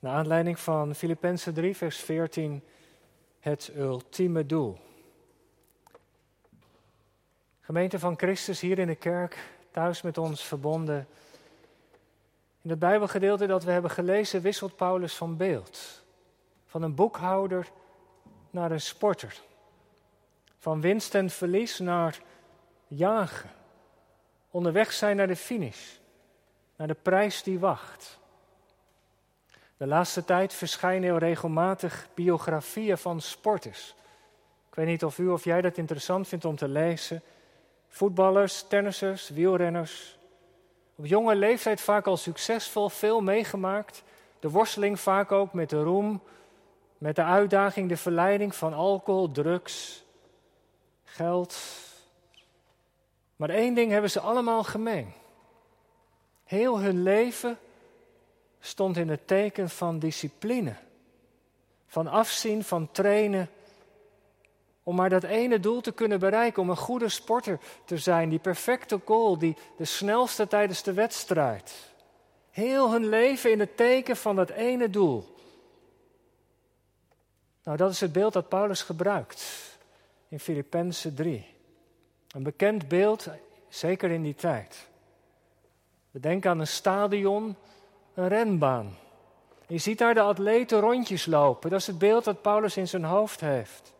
Naar aanleiding van Filippenzen 3, vers 14, het ultieme doel. Gemeente van Christus hier in de kerk, thuis met ons verbonden. In het Bijbelgedeelte dat we hebben gelezen wisselt Paulus van beeld. Van een boekhouder naar een sporter. Van winst en verlies naar jagen. Onderweg zijn naar de finish. Naar de prijs die wacht. De laatste tijd verschijnen regelmatig biografieën van sporters. Ik weet niet of u of jij dat interessant vindt om te lezen. Voetballers, tennissers, wielrenners. Op jonge leeftijd vaak al succesvol, veel meegemaakt. De worsteling vaak ook met de roem, met de uitdaging, de verleiding van alcohol, drugs, geld. Maar één ding hebben ze allemaal gemeen. Heel hun leven stond in het teken van discipline, van afzien, van trainen, om maar dat ene doel te kunnen bereiken, om een goede sporter te zijn, die perfecte goal, die de snelste tijdens de wedstrijd. Heel hun leven in het teken van dat ene doel. Nou, dat is het beeld dat Paulus gebruikt in Filippenzen 3. Een bekend beeld, zeker in die tijd. We denken aan een stadion, een renbaan. Je ziet daar de atleten rondjes lopen. Dat is het beeld dat Paulus in zijn hoofd heeft.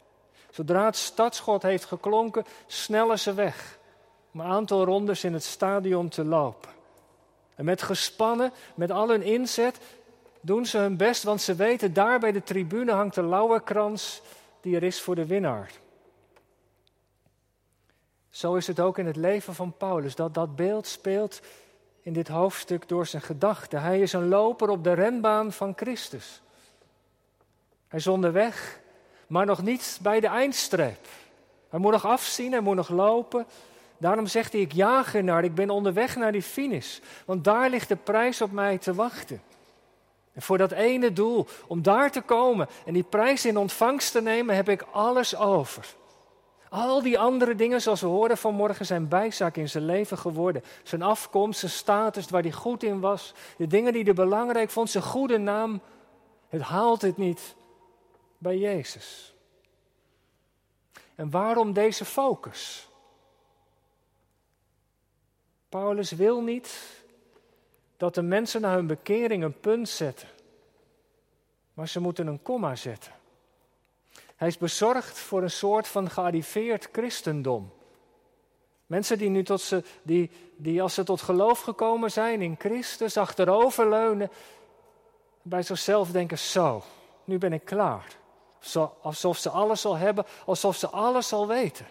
Zodra het stadschot heeft geklonken, snellen ze weg om een aantal rondes in het stadion te lopen. En met gespannen, met al hun inzet, doen ze hun best, want ze weten daar bij de tribune hangt de lauwerkrans die er is voor de winnaar. Zo is het ook in het leven van Paulus, dat dat beeld speelt in dit hoofdstuk door zijn gedachten. Hij is een loper op de renbaan van Christus. Hij is onderweg maar nog niet bij de eindstreep. Hij moet nog afzien, hij moet nog lopen. Daarom zegt hij, ik jaag ernaar, ik ben onderweg naar die finish. Want daar ligt de prijs op mij te wachten. En voor dat ene doel, om daar te komen en die prijs in ontvangst te nemen, heb ik alles over. Al die andere dingen, zoals we hoorden vanmorgen, zijn bijzaak in zijn leven geworden. Zijn afkomst, zijn status, waar hij goed in was. De dingen die hij belangrijk vond, zijn goede naam. Het haalt het niet bij Jezus. En waarom deze focus? Paulus wil niet dat de mensen na hun bekering een punt zetten, maar ze moeten een komma zetten. Hij is bezorgd voor een soort van gearriveerd christendom. Mensen die nu tot ze, die, die als ze tot geloof gekomen zijn in Christus, achteroverleunen, bij zichzelf denken: Zo, nu ben ik klaar. Alsof ze alles al hebben, alsof ze alles al weten.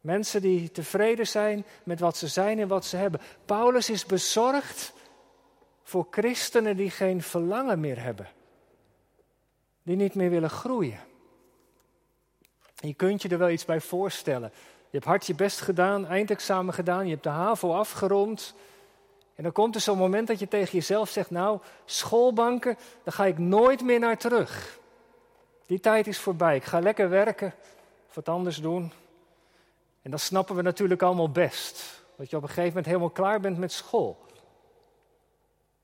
Mensen die tevreden zijn met wat ze zijn en wat ze hebben. Paulus is bezorgd voor christenen die geen verlangen meer hebben. Die niet meer willen groeien. je kunt je er wel iets bij voorstellen. Je hebt hard je best gedaan, eindexamen gedaan, je hebt de HAVO afgerond. En dan komt er zo'n moment dat je tegen jezelf zegt: Nou, schoolbanken, daar ga ik nooit meer naar terug. Die tijd is voorbij. Ik ga lekker werken of wat anders doen. En dat snappen we natuurlijk allemaal best. Dat je op een gegeven moment helemaal klaar bent met school.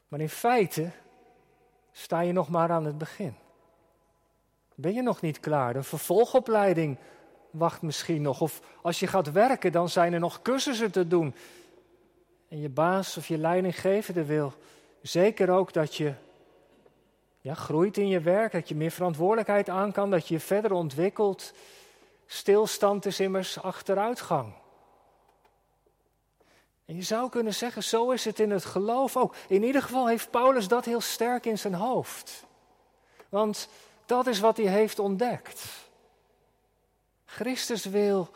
Maar in feite sta je nog maar aan het begin. Ben je nog niet klaar? Een vervolgopleiding wacht misschien nog. Of als je gaat werken, dan zijn er nog cursussen te doen. En je baas of je leidinggevende wil zeker ook dat je ja, groeit in je werk, dat je meer verantwoordelijkheid aan kan, dat je je verder ontwikkelt. Stilstand is immers achteruitgang. En je zou kunnen zeggen, zo is het in het geloof ook. In ieder geval heeft Paulus dat heel sterk in zijn hoofd. Want dat is wat hij heeft ontdekt. Christus wil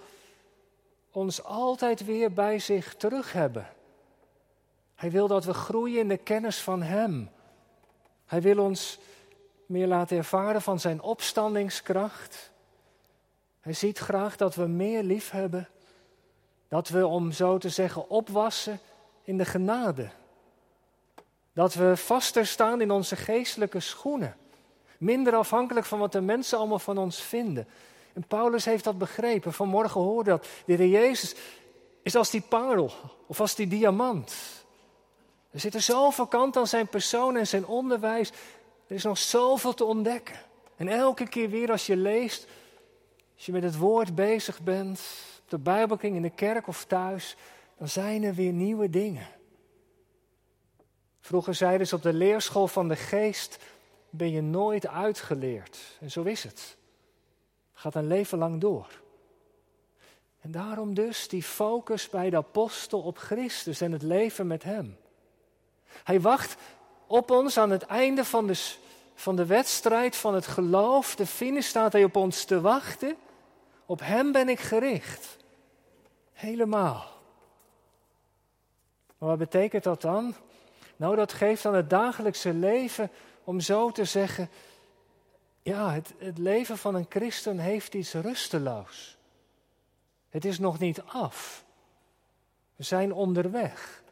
ons altijd weer bij zich terug hebben. Hij wil dat we groeien in de kennis van Hem. Hij wil ons meer laten ervaren van zijn opstandingskracht. Hij ziet graag dat we meer lief hebben. Dat we, om zo te zeggen, opwassen in de genade. Dat we vaster staan in onze geestelijke schoenen. Minder afhankelijk van wat de mensen allemaal van ons vinden. En Paulus heeft dat begrepen. Vanmorgen hoorde dat. De Jezus is als die parel of als die diamant. Er zitten zoveel kanten aan zijn persoon en zijn onderwijs. Er is nog zoveel te ontdekken. En elke keer weer als je leest, als je met het woord bezig bent, op de Bijbelkring in de kerk of thuis, dan zijn er weer nieuwe dingen. Vroeger zeiden ze op de leerschool van de geest, ben je nooit uitgeleerd. En zo is het. Gaat een leven lang door. En daarom dus die focus bij de apostel op Christus en het leven met Hem. Hij wacht op ons aan het einde van de, van de wedstrijd van het geloof. De finish staat hij op ons te wachten. Op Hem ben ik gericht. Helemaal. Maar wat betekent dat dan? Nou, dat geeft aan het dagelijkse leven om zo te zeggen, ja, het, het leven van een christen heeft iets rusteloos. Het is nog niet af. We zijn onderweg.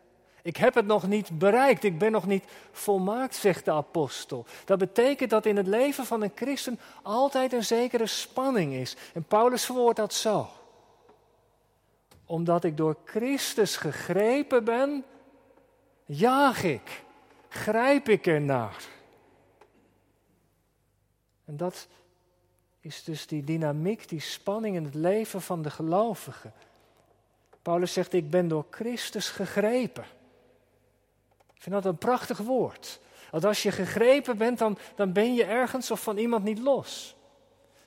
Ik heb het nog niet bereikt, ik ben nog niet volmaakt, zegt de apostel. Dat betekent dat in het leven van een christen altijd een zekere spanning is. En Paulus verwoordt dat zo. Omdat ik door Christus gegrepen ben, jaag ik, grijp ik ernaar. En dat is dus die dynamiek, die spanning in het leven van de gelovige. Paulus zegt, ik ben door Christus gegrepen. Ik vind dat een prachtig woord. Want als je gegrepen bent, dan, dan ben je ergens of van iemand niet los.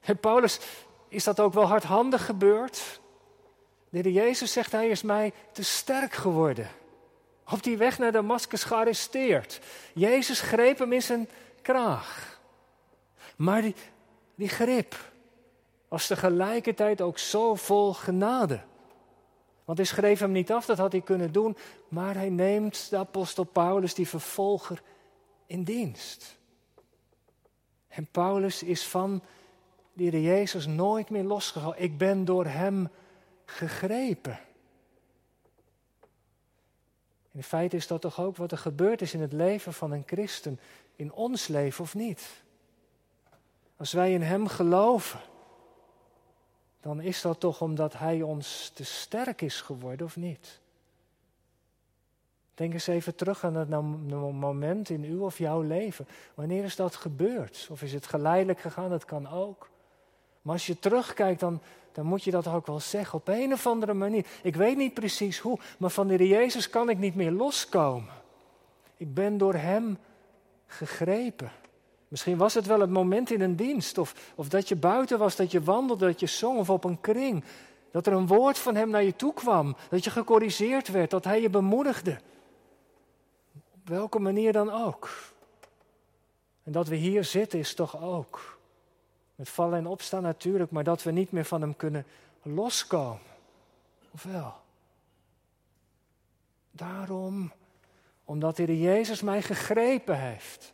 En Paulus, is dat ook wel hardhandig gebeurd? De Jezus zegt, hij is mij te sterk geworden. Op die weg naar Damascus gearresteerd. Jezus greep hem in zijn kraag. Maar die, die grip was tegelijkertijd ook zo vol genade. Want hij schreef hem niet af, dat had hij kunnen doen, maar hij neemt de apostel Paulus, die vervolger, in dienst. En Paulus is van die Jezus nooit meer losgegaan. Ik ben door hem gegrepen. In feite is dat toch ook wat er gebeurd is in het leven van een christen, in ons leven of niet? Als wij in Hem geloven, dan is dat toch omdat Hij ons te sterk is geworden of niet? Denk eens even terug aan het moment in uw of jouw leven. Wanneer is dat gebeurd? Of is het geleidelijk gegaan? Dat kan ook. Maar als je terugkijkt, dan, dan moet je dat ook wel zeggen. Op een of andere manier. Ik weet niet precies hoe, maar van de Jezus kan ik niet meer loskomen. Ik ben door Hem gegrepen. Misschien was het wel het moment in een dienst, of, of dat je buiten was, dat je wandelde, dat je zong, of op een kring. Dat er een woord van Hem naar je toe kwam, dat je gecorrigeerd werd, dat Hij je bemoedigde. Op welke manier dan ook. En dat we hier zitten is toch ook. Met vallen en opstaan natuurlijk, maar dat we niet meer van Hem kunnen loskomen. Of wel? Daarom, omdat de Jezus mij gegrepen heeft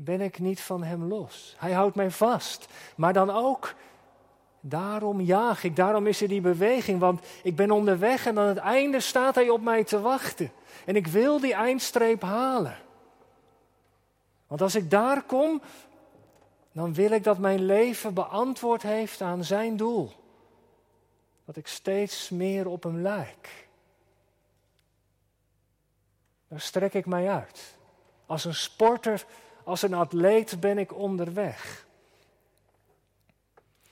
ben ik niet van Hem los. Hij houdt mij vast. Maar dan ook, daarom jaag ik, daarom is er die beweging, want ik ben onderweg en aan het einde staat Hij op mij te wachten. En ik wil die eindstreep halen. Want als ik daar kom, dan wil ik dat mijn leven beantwoord heeft aan Zijn doel. Dat ik steeds meer op Hem lijk. Daar strek ik mij uit. Als een sporter als een atleet ben ik onderweg.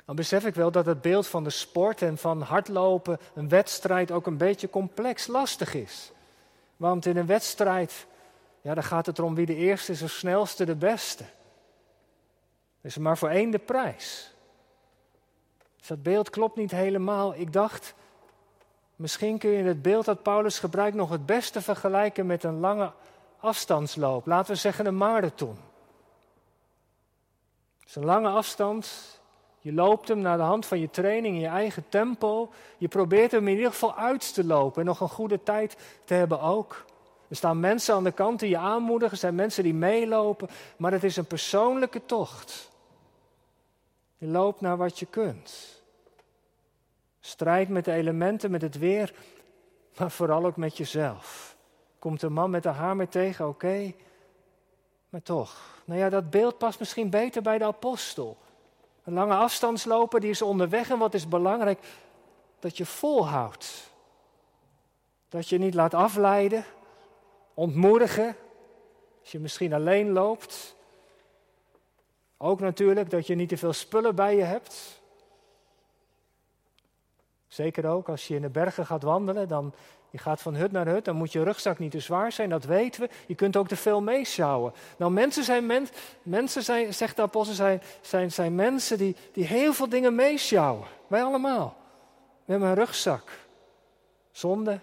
Dan besef ik wel dat het beeld van de sport en van hardlopen, een wedstrijd, ook een beetje complex, lastig is. Want in een wedstrijd, ja, dan gaat het erom wie de eerste is, de snelste, de beste. is maar voor één de prijs. Dus dat beeld klopt niet helemaal. Ik dacht, misschien kun je het beeld dat Paulus gebruikt nog het beste vergelijken met een lange afstandsloop. Laten we zeggen een marathon. Het is een lange afstand. Je loopt hem naar de hand van je training in je eigen tempo. Je probeert hem in ieder geval uit te lopen en nog een goede tijd te hebben ook. Er staan mensen aan de kant die je aanmoedigen, er zijn mensen die meelopen, maar het is een persoonlijke tocht. Je loopt naar wat je kunt. Strijd met de elementen, met het weer, maar vooral ook met jezelf. Komt een man met een hamer tegen, oké, maar toch. Nou ja, dat beeld past misschien beter bij de apostel. Een lange afstandsloper, die is onderweg en wat is belangrijk? Dat je volhoudt. Dat je niet laat afleiden. ontmoedigen. Als je misschien alleen loopt. Ook natuurlijk dat je niet te veel spullen bij je hebt. Zeker ook als je in de bergen gaat wandelen, dan je gaat van hut naar hut, dan moet je rugzak niet te zwaar zijn, dat weten we. Je kunt ook te veel meesjouwen. Nou, mensen zijn, men, mensen zijn zegt de apostel, zijn, zijn, zijn mensen die, die heel veel dingen meesjouwen. Wij allemaal. We hebben een rugzak. Zonde,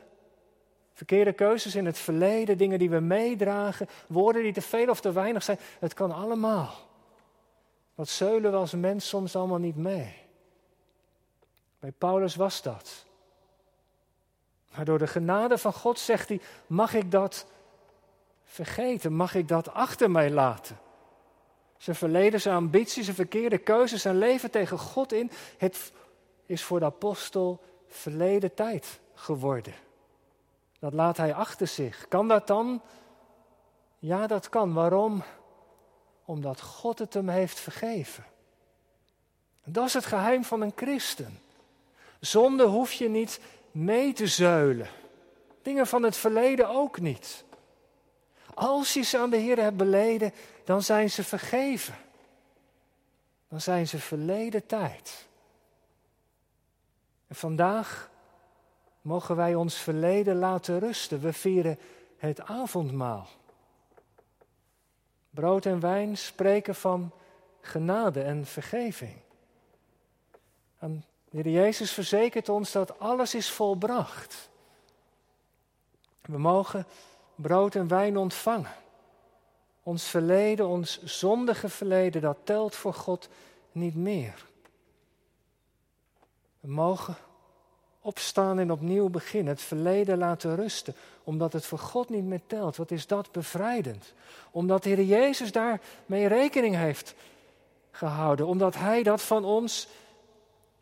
verkeerde keuzes in het verleden, dingen die we meedragen, woorden die te veel of te weinig zijn. Het kan allemaal. Wat zeulen we als mens soms allemaal niet mee. Bij Paulus was dat. Maar door de genade van God zegt hij: mag ik dat vergeten? Mag ik dat achter mij laten? Zijn verleden, zijn ambities, zijn verkeerde keuzes, zijn leven tegen God in. Het is voor de apostel verleden tijd geworden. Dat laat hij achter zich. Kan dat dan? Ja, dat kan. Waarom? Omdat God het hem heeft vergeven. Dat is het geheim van een christen. Zonde hoef je niet mee te zuilen. Dingen van het verleden ook niet. Als je ze aan de Heer hebt beleden, dan zijn ze vergeven. Dan zijn ze verleden tijd. En vandaag mogen wij ons verleden laten rusten. We vieren het avondmaal. Brood en wijn spreken van genade en vergeving. De Heer Jezus verzekert ons dat alles is volbracht. We mogen brood en wijn ontvangen. Ons verleden, ons zondige verleden, dat telt voor God niet meer. We mogen opstaan en opnieuw beginnen, het verleden laten rusten, omdat het voor God niet meer telt. Wat is dat bevrijdend? Omdat de Heer Jezus daarmee rekening heeft gehouden, omdat Hij dat van ons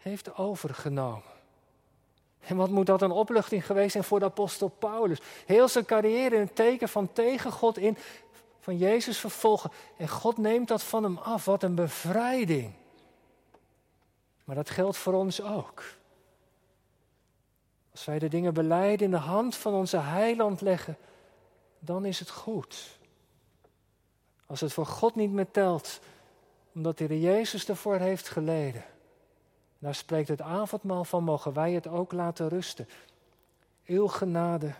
heeft overgenomen. En wat moet dat een opluchting geweest zijn voor de apostel Paulus? Heel zijn carrière in een teken van tegen God in, van Jezus vervolgen. En God neemt dat van hem af. Wat een bevrijding. Maar dat geldt voor ons ook. Als wij de dingen beleiden in de hand van onze heiland leggen, dan is het goed. Als het voor God niet meer telt, omdat de Jezus ervoor heeft geleden, daar spreekt het avondmaal van, mogen wij het ook laten rusten. Uw genade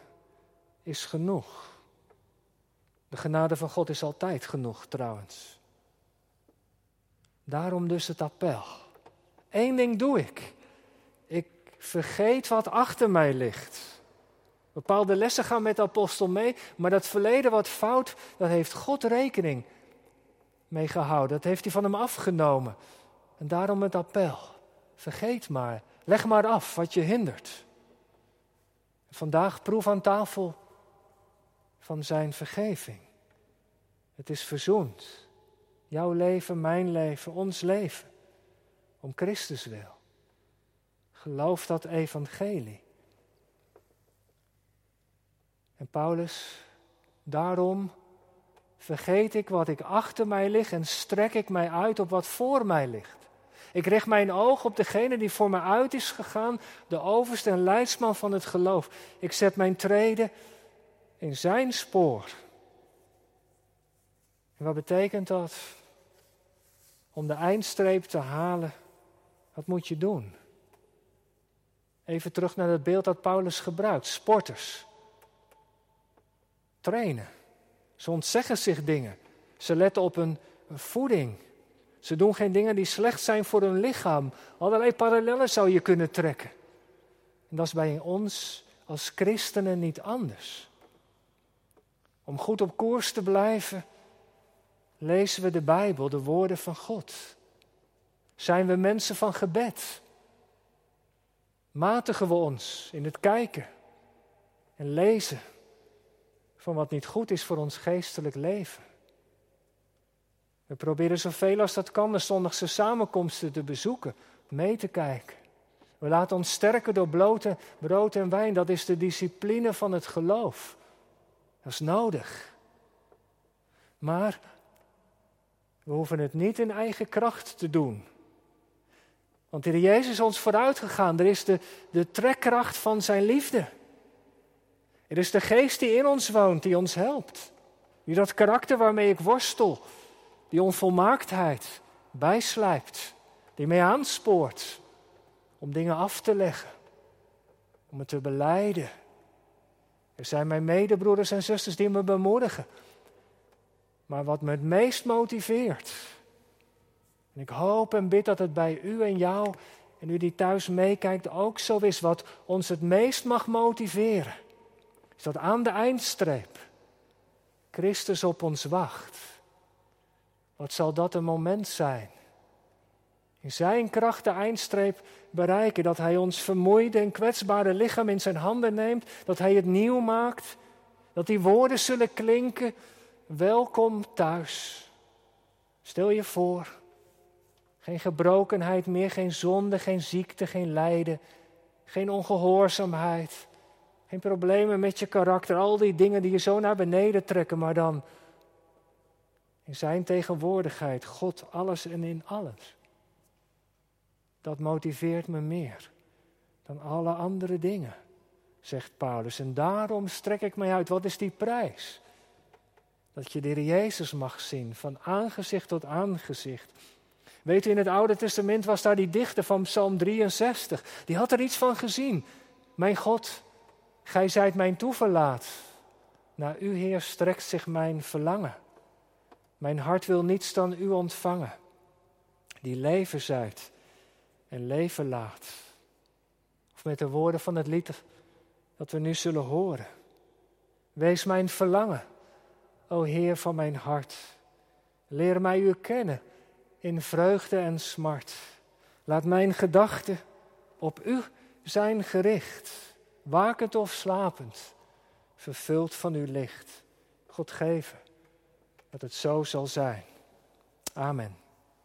is genoeg. De genade van God is altijd genoeg trouwens. Daarom dus het appel. Eén ding doe ik. Ik vergeet wat achter mij ligt. Bepaalde lessen gaan met de apostel mee, maar dat verleden wat fout, dat heeft God rekening mee gehouden. Dat heeft hij van hem afgenomen. En daarom het appel. Vergeet maar. Leg maar af wat je hindert. Vandaag proef aan tafel van zijn vergeving. Het is verzoend. Jouw leven, mijn leven, ons leven. Om Christus wil. Geloof dat evangelie. En Paulus, daarom vergeet ik wat ik achter mij lig en strek ik mij uit op wat voor mij ligt. Ik richt mijn oog op degene die voor me uit is gegaan, de overste en leidsman van het geloof. Ik zet mijn treden in zijn spoor. En wat betekent dat? Om de eindstreep te halen, wat moet je doen? Even terug naar het beeld dat Paulus gebruikt. Sporters. Trainen. Ze ontzeggen zich dingen. Ze letten op hun voeding. Ze doen geen dingen die slecht zijn voor hun lichaam. Allerlei parallellen zou je kunnen trekken. En dat is bij ons als christenen niet anders. Om goed op koers te blijven, lezen we de Bijbel, de woorden van God. Zijn we mensen van gebed? Matigen we ons in het kijken en lezen van wat niet goed is voor ons geestelijk leven? We proberen zoveel als dat kan de zondagse samenkomsten te bezoeken, mee te kijken. We laten ons sterken door blote brood en wijn. Dat is de discipline van het geloof. Dat is nodig. Maar we hoeven het niet in eigen kracht te doen. Want de Jezus is ons vooruit gegaan. Er is de, de trekkracht van zijn liefde. Het is de geest die in ons woont, die ons helpt. Die dat karakter waarmee ik worstel, die onvolmaaktheid bijslijpt, die mij aanspoort om dingen af te leggen, om het te beleiden. Er zijn mijn medebroeders en zusters die me bemoedigen. Maar wat me het meest motiveert, en ik hoop en bid dat het bij u en jou en u die thuis meekijkt ook zo is, wat ons het meest mag motiveren, is dat aan de eindstreep Christus op ons wacht. Wat zal dat een moment zijn? In zijn kracht de eindstreep bereiken, dat hij ons vermoeide en kwetsbare lichaam in zijn handen neemt, dat hij het nieuw maakt, dat die woorden zullen klinken, welkom thuis. Stel je voor, geen gebrokenheid meer, geen zonde, geen ziekte, geen lijden, geen ongehoorzaamheid, geen problemen met je karakter, al die dingen die je zo naar beneden trekken, maar dan in zijn tegenwoordigheid, God alles en in alles. Dat motiveert me meer dan alle andere dingen, zegt Paulus. En daarom strek ik mij uit. Wat is die prijs? Dat je de Heer Jezus mag zien, van aangezicht tot aangezicht. Weet u, in het Oude Testament was daar die dichter van Psalm 63. Die had er iets van gezien. Mijn God, gij zijt mijn toeverlaat. Naar u, Heer, strekt zich mijn verlangen. Mijn hart wil niets dan u ontvangen. Die leven zijt en leven laat. Of met de woorden van het lied dat we nu zullen horen. Wees mijn verlangen, o Heer van mijn hart. Leer mij u kennen in vreugde en smart. Laat mijn gedachten op u zijn gericht, wakend of slapend, vervuld van uw licht. God geven dat het zo zal zijn. Amen.